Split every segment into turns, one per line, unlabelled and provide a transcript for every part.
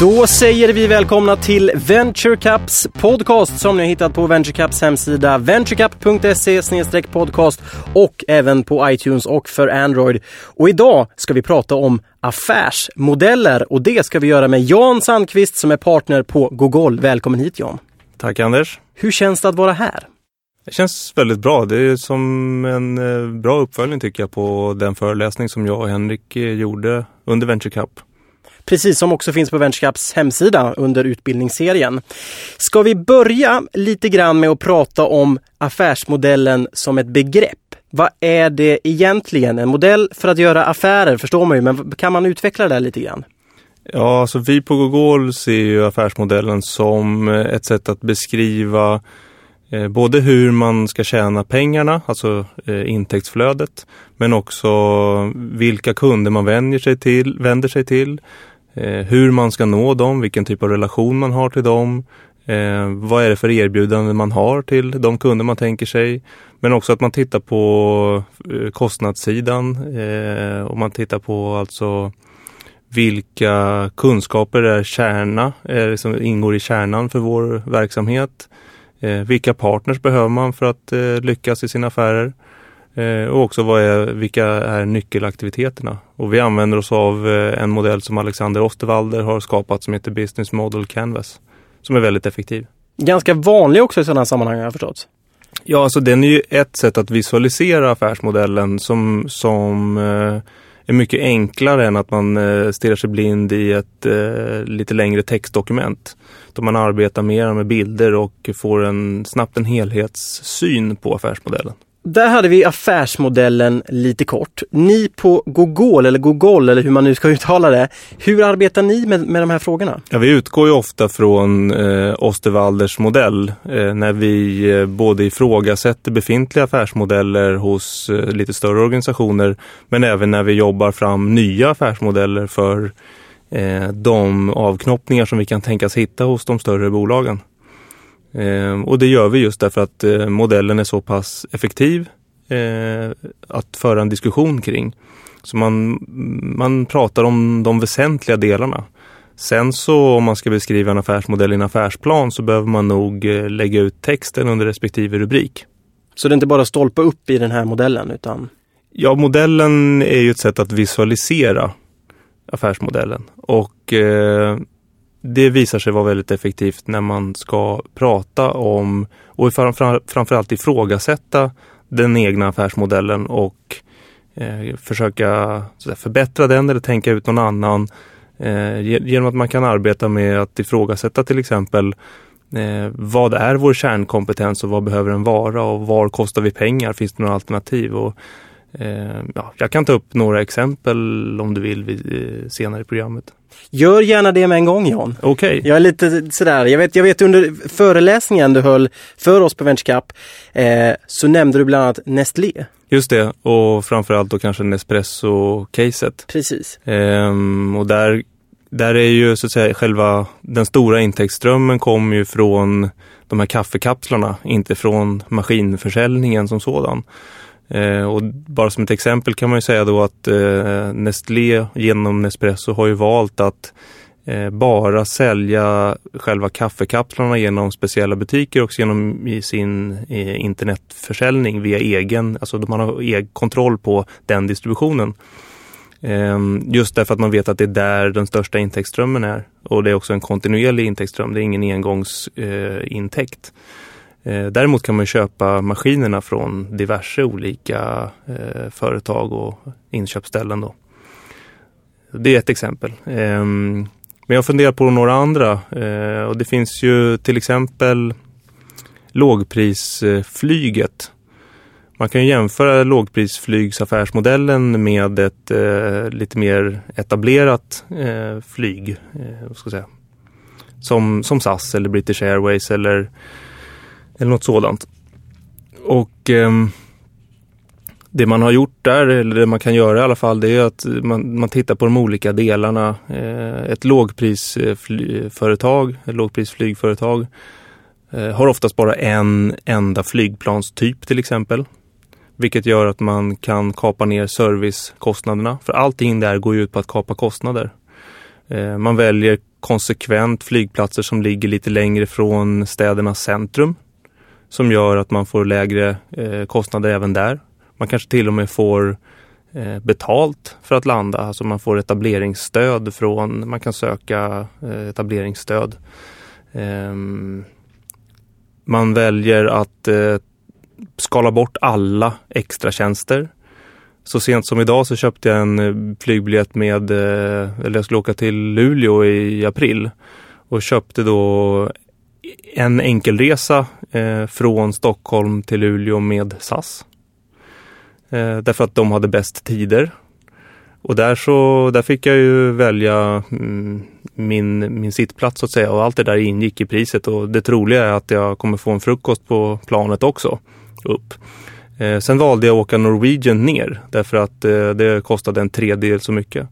Då säger vi välkomna till Venture Caps podcast som ni har hittat på Venture Caps hemsida venturecap.se podcast och även på iTunes och för Android. Och idag ska vi prata om affärsmodeller och det ska vi göra med Jan Sandqvist som är partner på Google. Välkommen hit Jan!
Tack Anders!
Hur känns det att vara här?
Det känns väldigt bra. Det är som en eh, bra uppföljning tycker jag på den föreläsning som jag och Henrik eh, gjorde under Venture Cup.
Precis som också finns på VentureCaps hemsida under utbildningsserien. Ska vi börja lite grann med att prata om affärsmodellen som ett begrepp? Vad är det egentligen? En modell för att göra affärer förstår man ju, men kan man utveckla det där lite grann?
Ja, alltså vi på Google ser ju affärsmodellen som eh, ett sätt att beskriva eh, både hur man ska tjäna pengarna, alltså eh, intäktsflödet, men också vilka kunder man vänder sig till, vänder sig till Eh, hur man ska nå dem, vilken typ av relation man har till dem, eh, vad är det för erbjudande man har till de kunder man tänker sig. Men också att man tittar på eh, kostnadssidan eh, och man tittar på alltså vilka kunskaper är kärna, är, som ingår i kärnan för vår verksamhet. Eh, vilka partners behöver man för att eh, lyckas i sina affärer? Eh, och också vad är, vilka är nyckelaktiviteterna? Och vi använder oss av eh, en modell som Alexander Osterwalder har skapat som heter Business Model Canvas. Som är väldigt effektiv.
Ganska vanlig också i sådana sammanhang har jag förstått.
Ja, alltså den är ju ett sätt att visualisera affärsmodellen som, som eh, är mycket enklare än att man stirrar sig blind i ett lite längre textdokument. Då man arbetar mer med bilder och får en, snabbt en helhetssyn på affärsmodellen.
Där hade vi affärsmodellen lite kort. Ni på GoGol, eller Google, eller hur man nu ska uttala det. Hur arbetar ni med, med de här frågorna?
Ja, vi utgår ju ofta från eh, Osterwalders modell eh, när vi eh, både ifrågasätter befintliga affärsmodeller hos eh, lite större organisationer men även när vi jobbar fram nya affärsmodeller för eh, de avknoppningar som vi kan tänkas hitta hos de större bolagen. Eh, och det gör vi just därför att eh, modellen är så pass effektiv eh, att föra en diskussion kring. Så man, man pratar om de väsentliga delarna. Sen så om man ska beskriva en affärsmodell i en affärsplan så behöver man nog eh, lägga ut texten under respektive rubrik.
Så det är inte bara stolpa upp i den här modellen utan?
Ja, modellen är ju ett sätt att visualisera affärsmodellen och eh, det visar sig vara väldigt effektivt när man ska prata om och framför, framförallt ifrågasätta den egna affärsmodellen och eh, försöka säga, förbättra den eller tänka ut någon annan. Eh, genom att man kan arbeta med att ifrågasätta till exempel eh, vad är vår kärnkompetens och vad behöver den vara och var kostar vi pengar? Finns det några alternativ? Och, eh, ja, jag kan ta upp några exempel om du vill vid, eh, senare i programmet.
Gör gärna det med en gång Jan.
Okej. Okay.
Jag är lite sådär, jag vet, jag vet under föreläsningen du höll för oss på VentureCup eh, så nämnde du bland annat Nestlé.
Just det, och framförallt då kanske Nespresso-caset.
Precis.
Ehm, och där, där är ju så att säga själva den stora intäktsströmmen kommer ju från de här kaffekapslarna, inte från maskinförsäljningen som sådan. Eh, och bara som ett exempel kan man ju säga då att eh, Nestlé genom Nespresso har ju valt att eh, bara sälja själva kaffekapslarna genom speciella butiker och genom i sin eh, internetförsäljning via egen, alltså man har egen kontroll på den distributionen. Ehm, just därför att man vet att det är där den största intäktsströmmen är. Och det är också en kontinuerlig intäktsström, det är ingen engångsintäkt. Eh, Eh, däremot kan man köpa maskinerna från diverse olika eh, företag och inköpsställen. Då. Det är ett exempel. Eh, men jag funderar på några andra eh, och det finns ju till exempel lågprisflyget. Man kan jämföra lågprisflygsaffärsmodellen med ett eh, lite mer etablerat eh, flyg. Eh, ska säga? Som, som SAS eller British Airways eller eller något sådant. Och eh, det man har gjort där, eller det man kan göra i alla fall, det är att man, man tittar på de olika delarna. Eh, ett lågprisföretag, ett lågprisflygföretag eh, har oftast bara en enda flygplanstyp till exempel. Vilket gör att man kan kapa ner servicekostnaderna. För allting där går ju ut på att kapa kostnader. Eh, man väljer konsekvent flygplatser som ligger lite längre från städernas centrum som gör att man får lägre eh, kostnader även där. Man kanske till och med får eh, betalt för att landa, alltså man får etableringsstöd från, man kan söka eh, etableringsstöd. Ehm, man väljer att eh, skala bort alla extra tjänster. Så sent som idag så köpte jag en eh, flygbiljett med, eh, eller jag skulle åka till Luleå i april och köpte då en enkelresa Eh, från Stockholm till Luleå med SAS. Eh, därför att de hade bäst tider. Och där, så, där fick jag ju välja mm, min, min sittplats så att säga och allt det där ingick i priset och det troliga är att jag kommer få en frukost på planet också upp. Eh, sen valde jag att åka Norwegian ner därför att det kostade en tredjedel så mycket.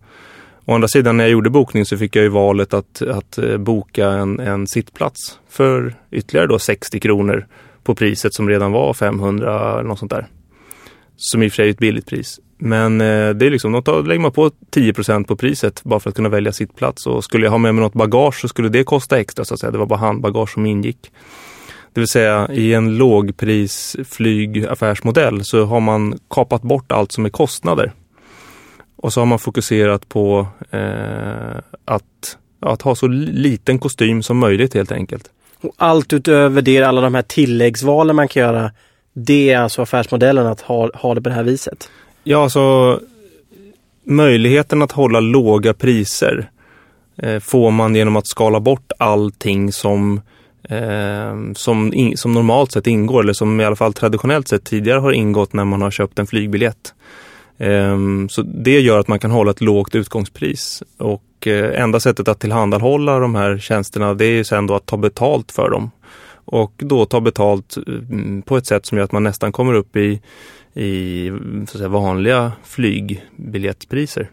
Å andra sidan när jag gjorde bokning så fick jag ju valet att, att eh, boka en, en sittplats för ytterligare då 60 kronor på priset som redan var 500 eller något sånt där. Som i och för sig är ett billigt pris. Men eh, det är liksom, då lägger man på 10% på priset bara för att kunna välja sittplats. Och skulle jag ha med mig något bagage så skulle det kosta extra så att säga. Det var bara handbagage som ingick. Det vill säga i en lågprisflygaffärsmodell så har man kapat bort allt som är kostnader. Och så har man fokuserat på eh, att, att ha så liten kostym som möjligt helt enkelt.
Och allt utöver det, alla de här tilläggsvalen man kan göra, det är alltså affärsmodellen att ha, ha det på det här viset?
Ja, alltså möjligheten att hålla låga priser eh, får man genom att skala bort allting som, eh, som, in, som normalt sett ingår eller som i alla fall traditionellt sett tidigare har ingått när man har köpt en flygbiljett. Ehm, så det gör att man kan hålla ett lågt utgångspris och eh, enda sättet att tillhandahålla de här tjänsterna det är sen då att ta betalt för dem. Och då ta betalt mm, på ett sätt som gör att man nästan kommer upp i, i så säga, vanliga flygbiljettpriser.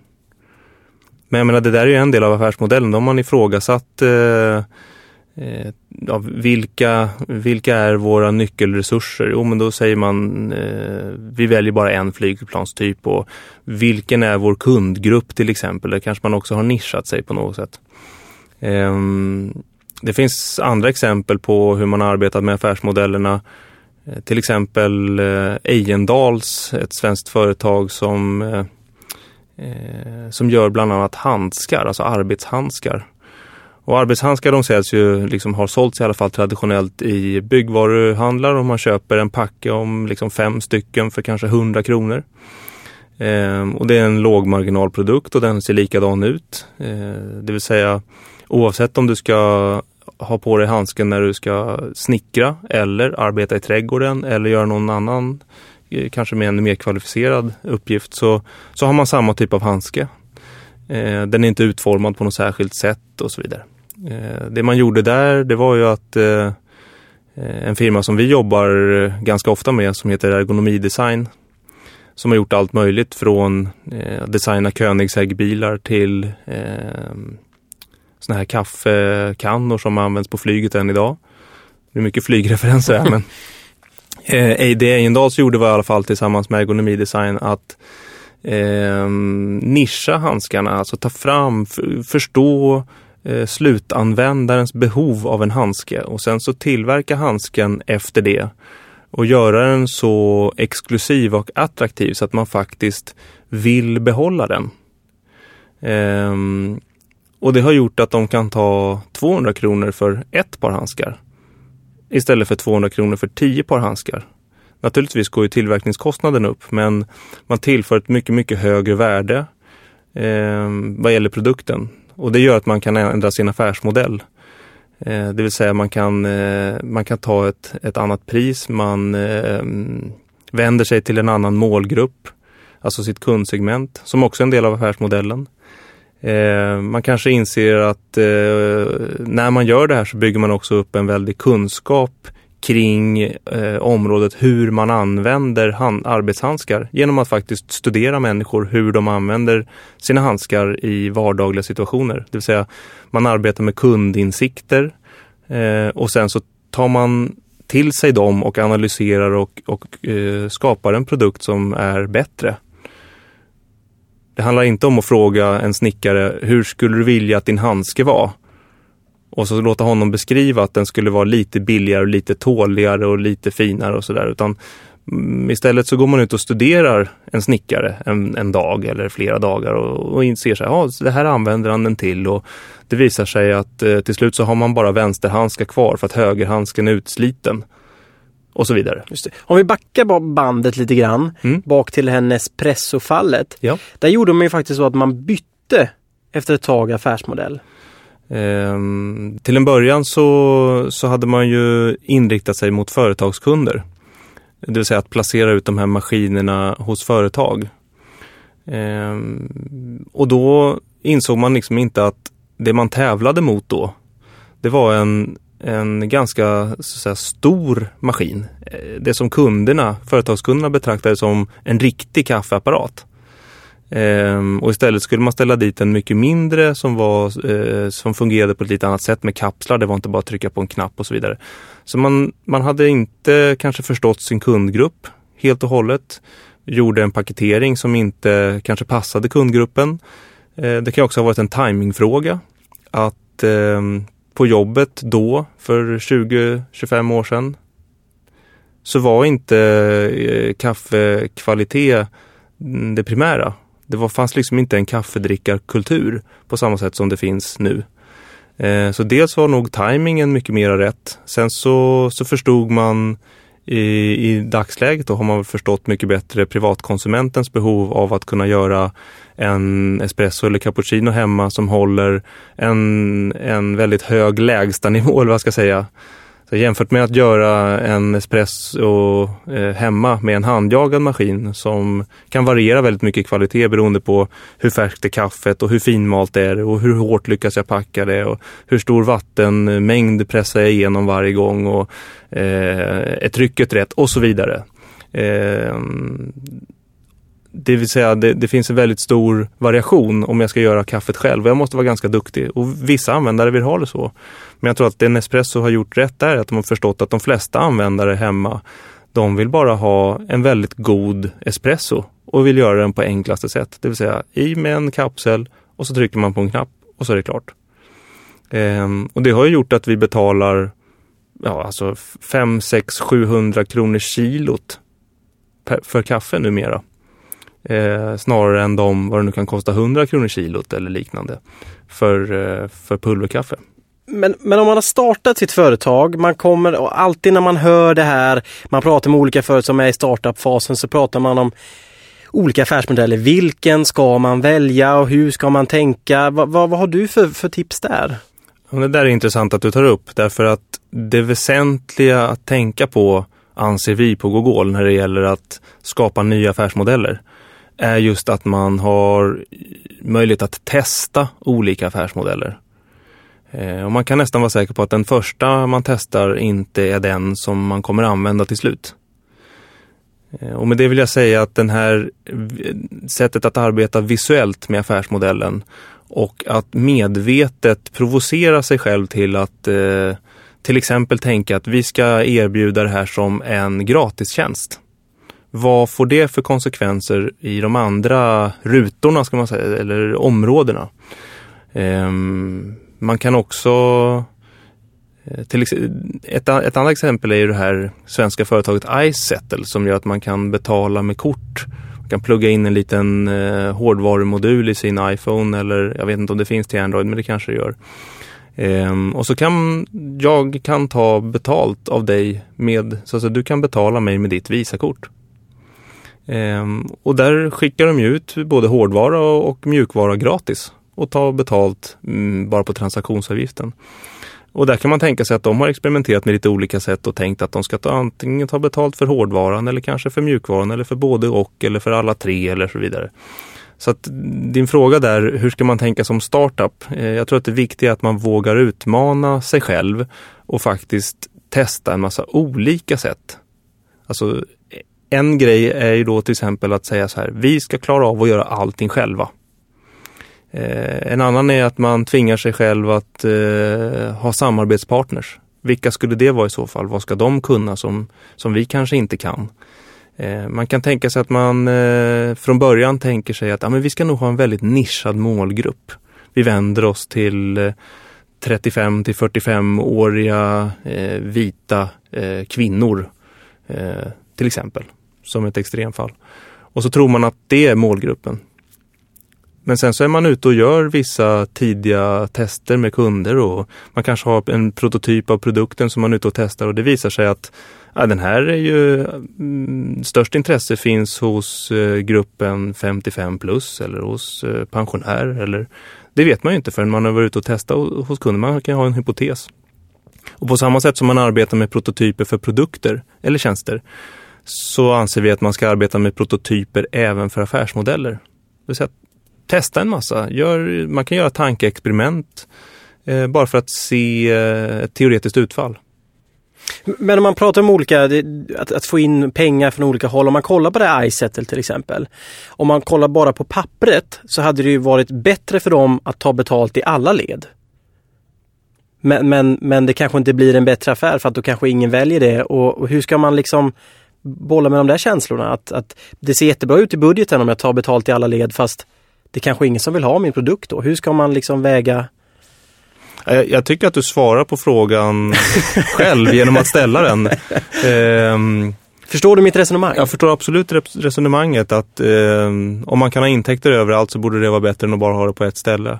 Men jag menar det där är ju en del av affärsmodellen. De har man ifrågasatt eh, Eh, ja, vilka, vilka är våra nyckelresurser? Jo, men då säger man eh, vi väljer bara en flygplanstyp och vilken är vår kundgrupp till exempel? Där kanske man också har nischat sig på något sätt. Eh, det finns andra exempel på hur man har arbetat med affärsmodellerna. Eh, till exempel eh, Ejendals, ett svenskt företag som, eh, eh, som gör bland annat handskar, alltså arbetshandskar. Och arbetshandskar de säljs ju, liksom har sålts i alla fall traditionellt i byggvaruhandlar och man köper en packe om liksom fem stycken för kanske 100 kronor. Eh, och det är en lågmarginalprodukt och den ser likadan ut. Eh, det vill säga oavsett om du ska ha på dig handsken när du ska snickra eller arbeta i trädgården eller göra någon annan, eh, kanske med en mer kvalificerad uppgift så, så har man samma typ av handske. Eh, den är inte utformad på något särskilt sätt och så vidare. Eh, det man gjorde där det var ju att eh, en firma som vi jobbar ganska ofta med som heter Ergonomidesign som har gjort allt möjligt från eh, designa Koenigsegg-bilar till eh, såna här kaffekannor som används på flyget än idag. Det är mycket flygreferenser här men eh, det Ejendals gjorde var i alla fall tillsammans med Ergonomidesign att eh, nischa handskarna, alltså ta fram, förstå eh, slutanvändarens behov av en handske och sen så tillverka handsken efter det och göra den så exklusiv och attraktiv så att man faktiskt vill behålla den. Ehm, och det har gjort att de kan ta 200 kronor för ett par handskar istället för 200 kronor för 10 par handskar. Naturligtvis går ju tillverkningskostnaden upp men man tillför ett mycket, mycket högre värde eh, vad gäller produkten. Och det gör att man kan ändra sin affärsmodell. Eh, det vill säga man kan, eh, man kan ta ett, ett annat pris, man eh, vänder sig till en annan målgrupp, alltså sitt kundsegment, som också är en del av affärsmodellen. Eh, man kanske inser att eh, när man gör det här så bygger man också upp en väldig kunskap kring eh, området hur man använder hand, arbetshandskar genom att faktiskt studera människor hur de använder sina handskar i vardagliga situationer. Det vill säga man arbetar med kundinsikter eh, och sen så tar man till sig dem och analyserar och, och eh, skapar en produkt som är bättre. Det handlar inte om att fråga en snickare hur skulle du vilja att din handske var? Och så låta honom beskriva att den skulle vara lite billigare och lite tåligare och lite finare och sådär. Utan mm, istället så går man ut och studerar en snickare en, en dag eller flera dagar och, och inser sig, ja det här använder han den till och det visar sig att eh, till slut så har man bara vänsterhandskar kvar för att högerhandsken är utsliten. Och så vidare.
Om vi backar bandet lite grann mm. bak till det här Nespresso-fallet.
Ja.
Där gjorde man ju faktiskt så att man bytte efter ett tag affärsmodell.
Ehm, till en början så, så hade man ju inriktat sig mot företagskunder. Det vill säga att placera ut de här maskinerna hos företag. Ehm, och då insåg man liksom inte att det man tävlade mot då, det var en, en ganska säga, stor maskin. Eh, det som kunderna, företagskunderna betraktade som en riktig kaffeapparat. Ehm, och istället skulle man ställa dit en mycket mindre som, var, eh, som fungerade på ett lite annat sätt med kapslar. Det var inte bara att trycka på en knapp och så vidare. Så man, man hade inte kanske förstått sin kundgrupp helt och hållet. Gjorde en paketering som inte kanske passade kundgruppen. Eh, det kan också ha varit en timingfråga. Att eh, på jobbet då, för 20-25 år sedan, så var inte eh, kaffekvalitet mm, det primära. Det var, fanns liksom inte en kaffedrickarkultur på samma sätt som det finns nu. Eh, så dels var nog tajmingen mycket mer rätt. Sen så, så förstod man i, i dagsläget då har man förstått mycket bättre privatkonsumentens behov av att kunna göra en espresso eller cappuccino hemma som håller en, en väldigt hög lägstanivå, eller vad jag ska säga. Så jämfört med att göra en espresso eh, hemma med en handjagad maskin som kan variera väldigt mycket kvalitet beroende på hur färskt är kaffet och hur finmalt det är och hur hårt lyckas jag packa det och hur stor vattenmängd pressar jag igenom varje gång och eh, är trycket rätt och så vidare. Eh, det vill säga det, det, finns en väldigt stor variation om jag ska göra kaffet själv. Jag måste vara ganska duktig och vissa användare vill ha det så. Men jag tror att det Nespresso har gjort rätt där är att de har förstått att de flesta användare hemma de vill bara ha en väldigt god espresso och vill göra den på enklaste sätt. Det vill säga i med en kapsel och så trycker man på en knapp och så är det klart. Ehm, och det har gjort att vi betalar ja, alltså 5, 6, 700 kronor kilot för kaffe numera. Eh, snarare än de, vad det nu kan kosta, 100 kronor kilot eller liknande för, eh, för pulverkaffe.
Men, men om man har startat sitt företag, man kommer och alltid när man hör det här, man pratar med olika företag som är i startupfasen så pratar man om olika affärsmodeller. Vilken ska man välja och hur ska man tänka? Va, va, vad har du för, för tips där?
det där är intressant att du tar upp därför att det väsentliga att tänka på anser vi på Gogol när det gäller att skapa nya affärsmodeller är just att man har möjlighet att testa olika affärsmodeller. Eh, och man kan nästan vara säker på att den första man testar inte är den som man kommer använda till slut. Eh, och med det vill jag säga att den här sättet att arbeta visuellt med affärsmodellen och att medvetet provocera sig själv till att eh, till exempel tänka att vi ska erbjuda det här som en gratistjänst. Vad får det för konsekvenser i de andra rutorna ska man säga, eller områdena? Ehm, man kan också eh, till, ett, ett annat exempel är ju det här svenska företaget iSettle som gör att man kan betala med kort. Man kan plugga in en liten eh, hårdvarumodul i sin iPhone eller jag vet inte om det finns till Android men det kanske det gör. Ehm, och så kan jag kan ta betalt av dig med, så att du kan betala mig med ditt Visakort. Ehm, och där skickar de ut både hårdvara och mjukvara gratis och tar betalt mm, bara på transaktionsavgiften. Och där kan man tänka sig att de har experimenterat med lite olika sätt och tänkt att de ska ta, antingen ta betalt för hårdvaran eller kanske för mjukvaran eller för både och eller för alla tre eller så vidare. Så att din fråga där, hur ska man tänka som startup? Eh, jag tror att det viktiga är att man vågar utmana sig själv och faktiskt testa en massa olika sätt. Alltså en grej är ju då till exempel att säga så här, vi ska klara av att göra allting själva. Eh, en annan är att man tvingar sig själv att eh, ha samarbetspartners. Vilka skulle det vara i så fall? Vad ska de kunna som, som vi kanske inte kan? Eh, man kan tänka sig att man eh, från början tänker sig att ja, men vi ska nog ha en väldigt nischad målgrupp. Vi vänder oss till, eh, 35 till 45-åriga eh, vita eh, kvinnor eh, till exempel, som ett extremfall. Och så tror man att det är målgruppen. Men sen så är man ute och gör vissa tidiga tester med kunder och man kanske har en prototyp av produkten som man är ute och testar och det visar sig att ja, den här är ju mm, störst intresse finns hos eh, gruppen 55 plus eller hos eh, pensionärer eller det vet man ju inte förrän man har varit ute och testat hos kunder. Man kan ha en hypotes. Och på samma sätt som man arbetar med prototyper för produkter eller tjänster så anser vi att man ska arbeta med prototyper även för affärsmodeller. Det vill säga testa en massa. Gör, man kan göra tankeexperiment eh, bara för att se eh, ett teoretiskt utfall.
Men om man pratar om olika, att, att, få in pengar från olika håll. Om man kollar på det här iSettle till exempel. Om man kollar bara på pappret så hade det ju varit bättre för dem att ta betalt i alla led. Men, men, men det kanske inte blir en bättre affär för att då kanske ingen väljer det. Och, och hur ska man liksom bolla med de där känslorna? Att, att det ser jättebra ut i budgeten om jag tar betalt i alla led fast det kanske är ingen som vill ha min produkt då. Hur ska man liksom väga
jag, jag tycker att du svarar på frågan själv genom att ställa den.
Um, Förstår du mitt resonemang?
Jag förstår absolut resonemanget att eh, om man kan ha intäkter överallt så borde det vara bättre än att bara ha det på ett ställe.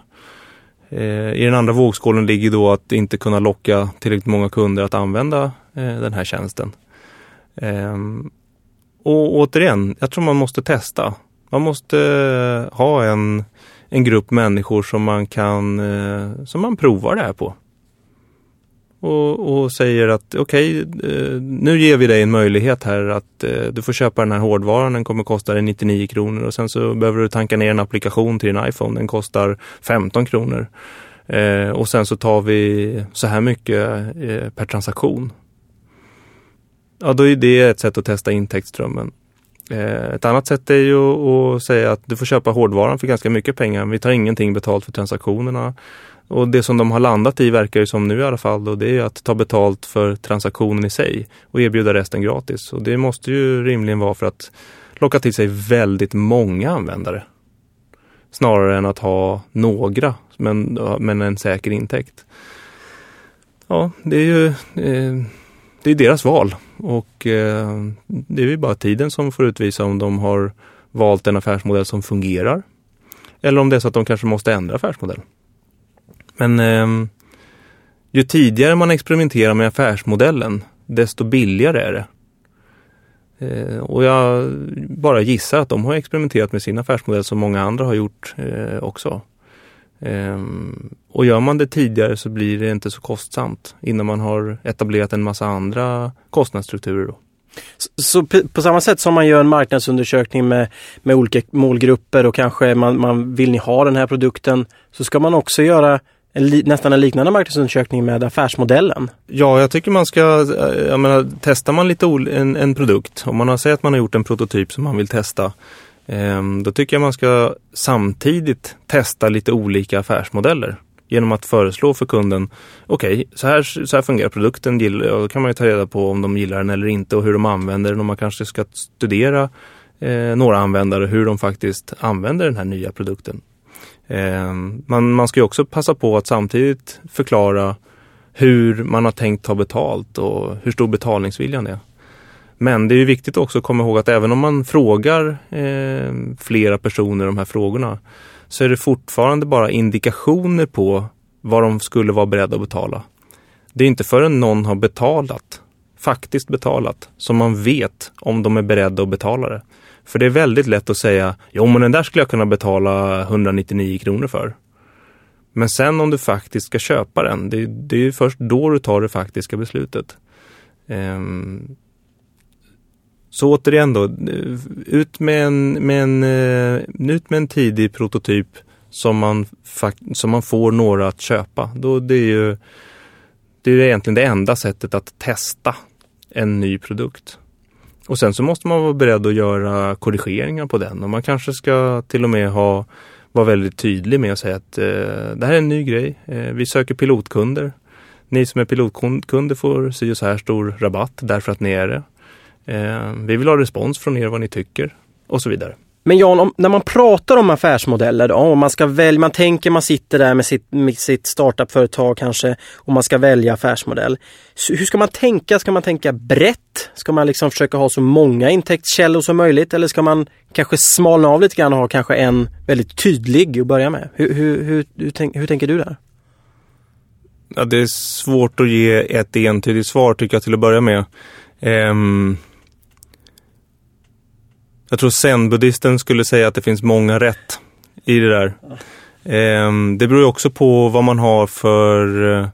Eh, I den andra vågskålen ligger då att inte kunna locka tillräckligt många kunder att använda eh, den här tjänsten. Ehm, och återigen, jag tror man måste testa. Man måste eh, ha en, en grupp människor som man kan eh, som man provar det här på. Och, och säger att okej, okay, eh, nu ger vi dig en möjlighet här att eh, du får köpa den här hårdvaran, den kommer kosta dig 99 kronor och sen så behöver du tanka ner en applikation till din iPhone, den kostar 15 kronor. Eh, och sen så tar vi så här mycket eh, per transaktion. Ja, då är det ett sätt att testa intäktsströmmen. Eh, ett annat sätt är ju att säga att du får köpa hårdvaran för ganska mycket pengar. Vi tar ingenting betalt för transaktionerna. Och det som de har landat i verkar ju som nu i alla fall då, det är att ta betalt för transaktionen i sig och erbjuda resten gratis. Och det måste ju rimligen vara för att locka till sig väldigt många användare. Snarare än att ha några, men, men en säker intäkt. Ja, det är ju eh, det är deras val och eh, det är ju bara tiden som får utvisa om de har valt en affärsmodell som fungerar eller om det är så att de kanske måste ändra affärsmodell. Men eh, ju tidigare man experimenterar med affärsmodellen desto billigare är det. Eh, och jag bara gissar att de har experimenterat med sin affärsmodell som många andra har gjort eh, också. Um, och gör man det tidigare så blir det inte så kostsamt innan man har etablerat en massa andra kostnadsstrukturer. Då.
Så, så på samma sätt som man gör en marknadsundersökning med, med olika målgrupper och kanske man, man vill ni ha den här produkten så ska man också göra en nästan en liknande marknadsundersökning med affärsmodellen.
Ja, jag tycker man ska, jag menar, testar man lite en, en produkt, om man har sett att man har gjort en prototyp som man vill testa Ehm, Ehm, då tycker jag man ska samtidigt testa lite olika affärsmodeller genom att föreslå för kunden, okej, okay, så, här, så här fungerar produkten, då kan man ju ta reda på om de gillar den eller inte och hur de använder den och man kanske ska studera eh, några användare hur de faktiskt använder den här nya produkten. Eh, man, man ska ju också passa på att samtidigt förklara hur man har tänkt ta betalt och hur stor betalningsviljan är. Men det är viktigt också att komma ihåg att även om man frågar eh, flera personer de här frågorna så är det fortfarande bara indikationer på vad de skulle vara beredda att betala. Det är inte förrän någon har betalat, faktiskt betalat, som man vet om de är beredda att betala det. För det är väldigt lätt att säga, jo men den där skulle jag kunna betala 199 kronor för. Men sen om du faktiskt ska köpa den, det, det är först då du tar det faktiska beslutet. Um, så återigen då, ut med en, med en, eh, ut med en tidig prototyp som man, som man får några att köpa. Då det är ju det är egentligen det enda sättet att testa en ny produkt. Och sen så måste man vara beredd att göra korrigeringar på den och man kanske ska till och med ha vara väldigt tydlig med att säga att eh, det här är en ny grej. Eh, vi söker pilotkunder. Ni som är pilotkunder får sy så här stor rabatt därför att ni är det. Eh, vi vill ha respons från er vad ni tycker och så vidare.
Men Jan, om, när man pratar om affärsmodeller, då, om man ska välja, man tänker man sitter där med sitt, med sitt startupföretag kanske och man ska välja affärsmodell. Så hur ska man tänka? Ska man tänka brett? Ska man liksom försöka ha så många intäktskällor som möjligt eller ska man kanske smalna av lite grann och ha kanske en väldigt tydlig att börja med? Hur, hur, hur, hur, tänk, hur tänker du där?
Ja, det är svårt att ge ett entydigt svar tycker jag till att börja med. Um, jag tror zen-buddhisten skulle säga att det finns många rätt i det där. Ehm, det beror också på vad man har för, eh,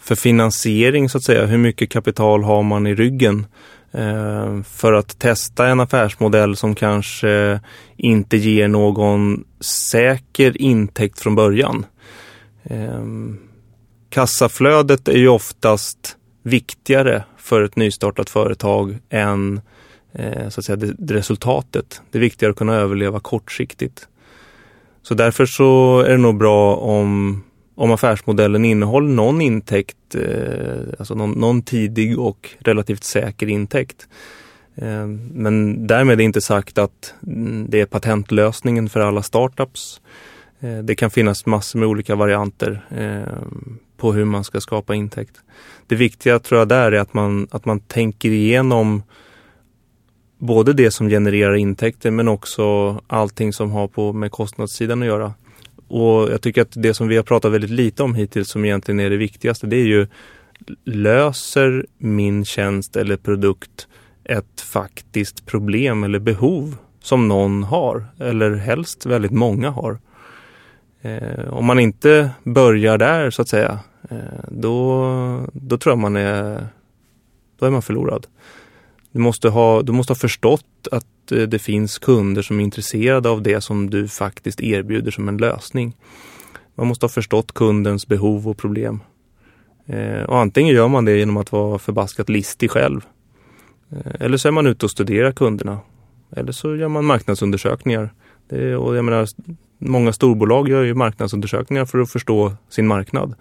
för finansiering så att säga. Hur mycket kapital har man i ryggen? Ehm, för att testa en affärsmodell som kanske inte ger någon säker intäkt från början. Ehm, kassaflödet är ju oftast viktigare för ett nystartat företag än eh, Eh, så att säga, det, det resultatet. Det är viktigare att kunna överleva kortsiktigt. Så därför så är det nog bra om, om affärsmodellen innehåller någon intäkt, eh, alltså någon, någon, tidig och relativt säker intäkt. Eh, men därmed är inte sagt att mm, det är patentlösningen för alla startups. Eh, det kan finnas massor med olika varianter eh, på hur man ska skapa intäkt. Det viktiga tror jag där är att man, att man tänker igenom både det som genererar intäkter men också allting som har på med kostnadssidan att göra. Och jag tycker att det som vi har pratat väldigt lite om hittills som egentligen är det viktigaste det är ju löser min tjänst eller produkt ett faktiskt problem eller behov som någon har eller helst väldigt många har. Eh, om man inte börjar där så att säga, eh, då, då tror jag man är, då är man förlorad. Du måste, ha, du måste ha förstått att eh, det finns kunder som är intresserade av det som du faktiskt erbjuder som en lösning. Man måste ha förstått kundens behov och problem. Eh, och antingen gör man det genom att vara förbaskat listig själv. Eh, eller så är man ute och studerar kunderna. Eller så gör man marknadsundersökningar. Det, och jag menar, många storbolag gör ju marknadsundersökningar för att förstå sin marknad.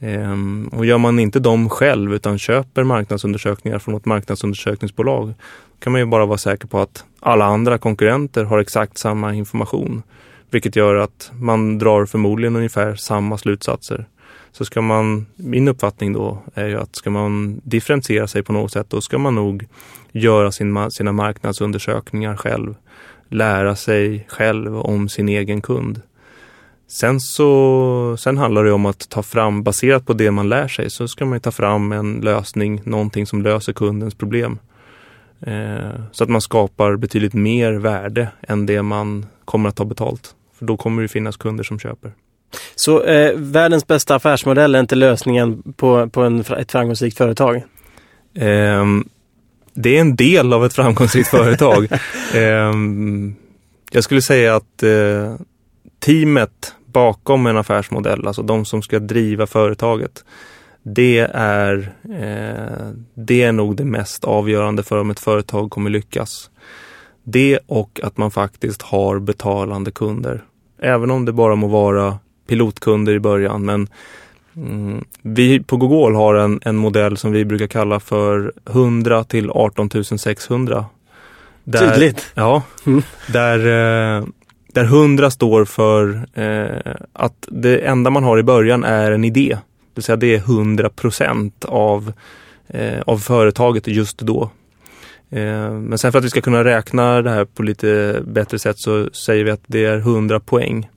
Ehm, och gör man inte dem själv utan köper marknadsundersökningar från ett marknadsundersökningsbolag kan man ju bara vara säker på att alla andra konkurrenter har exakt samma information. Vilket gör att man drar förmodligen ungefär samma slutsatser. Så ska man, min uppfattning då är ju att ska man differentiera sig på något sätt då ska man nog göra sin, sina marknadsundersökningar själv lära sig själv om sin egen kund. Sen så sen handlar det om att ta fram, baserat på det man lär sig, så ska man ta fram en lösning, någonting som löser kundens problem. Eh, så att man skapar betydligt mer värde än det man kommer att ta betalt. För då kommer det finnas kunder som köper.
Så eh, världens bästa affärsmodell är inte lösningen på, på en, ett framgångsrikt företag?
Eh, det är en del av ett framgångsrikt företag. Eh, jag skulle säga att eh, teamet bakom en affärsmodell, alltså de som ska driva företaget, det är, eh, det är nog det mest avgörande för om ett företag kommer lyckas. Det och att man faktiskt har betalande kunder. Även om det bara må vara pilotkunder i början. Men Mm. Vi på Google har en, en modell som vi brukar kalla för 100 till 18 600.
Där, Tydligt!
Ja, mm. där, eh, där 100 står för eh, att det enda man har i början är en idé. Det vill säga det är 100 procent av, eh, av företaget just då. Eh, men sen för att vi ska kunna räkna det här på lite bättre sätt så säger vi att det är 100 poäng.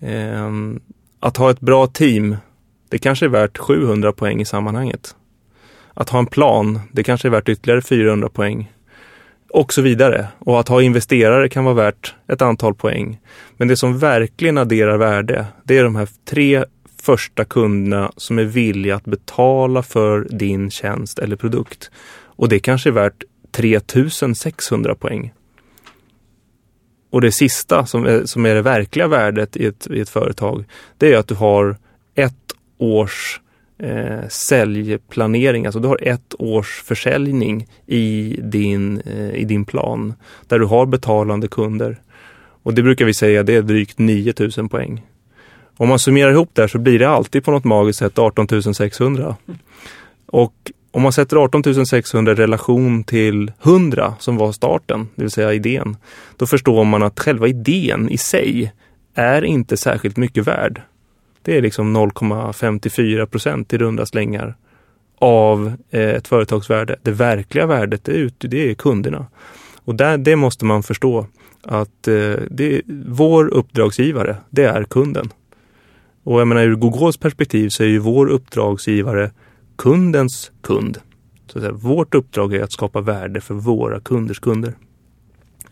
Eh, att ha ett bra team, det kanske är värt 700 poäng i sammanhanget. Att ha en plan, det kanske är värt ytterligare 400 poäng. Och så vidare. Och att ha investerare kan vara värt ett antal poäng. Men det som verkligen adderar värde, det är de här tre första kunderna som är villiga att betala för din tjänst eller produkt. Och det kanske är värt 3600 poäng. Och det sista som är, som är det verkliga värdet i ett, i ett företag, det är att du har ett års eh, säljplanering, alltså du har ett års försäljning i din, eh, i din plan där du har betalande kunder. Och det brukar vi säga, det är drygt 9000 poäng. Om man summerar ihop det här så blir det alltid på något magiskt sätt 18 600. Och om man sätter 18 600 i relation till 100 som var starten, det vill säga idén, då förstår man att själva idén i sig är inte särskilt mycket värd. Det är liksom 0,54 procent i runda slängar av eh, ett företagsvärde. Det verkliga värdet är, ut, det är kunderna. Och där, det måste man förstå att eh, det, vår uppdragsgivare, det är kunden. Och jag menar ur Googles perspektiv så är ju vår uppdragsgivare kundens kund. Så att säga, vårt uppdrag är att skapa värde för våra kunders kunder.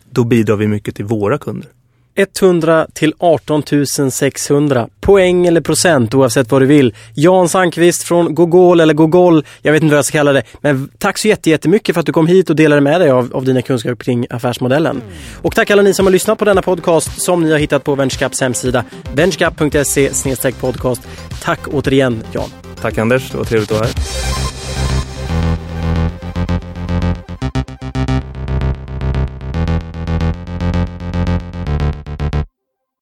Då bidrar vi mycket till våra kunder.
100 till 18 600. Poäng eller procent oavsett vad du vill. Jan Sandqvist från Gogol eller Gogol, jag vet inte vad jag ska kalla det. Men tack så jättemycket för att du kom hit och delade med dig av, av dina kunskaper kring affärsmodellen. Mm. Och tack alla ni som har lyssnat på denna podcast som ni har hittat på VentureCaps hemsida. VentureCap.se podcast. Tack återigen Jan.
Tack Anders, det var trevligt att vara här.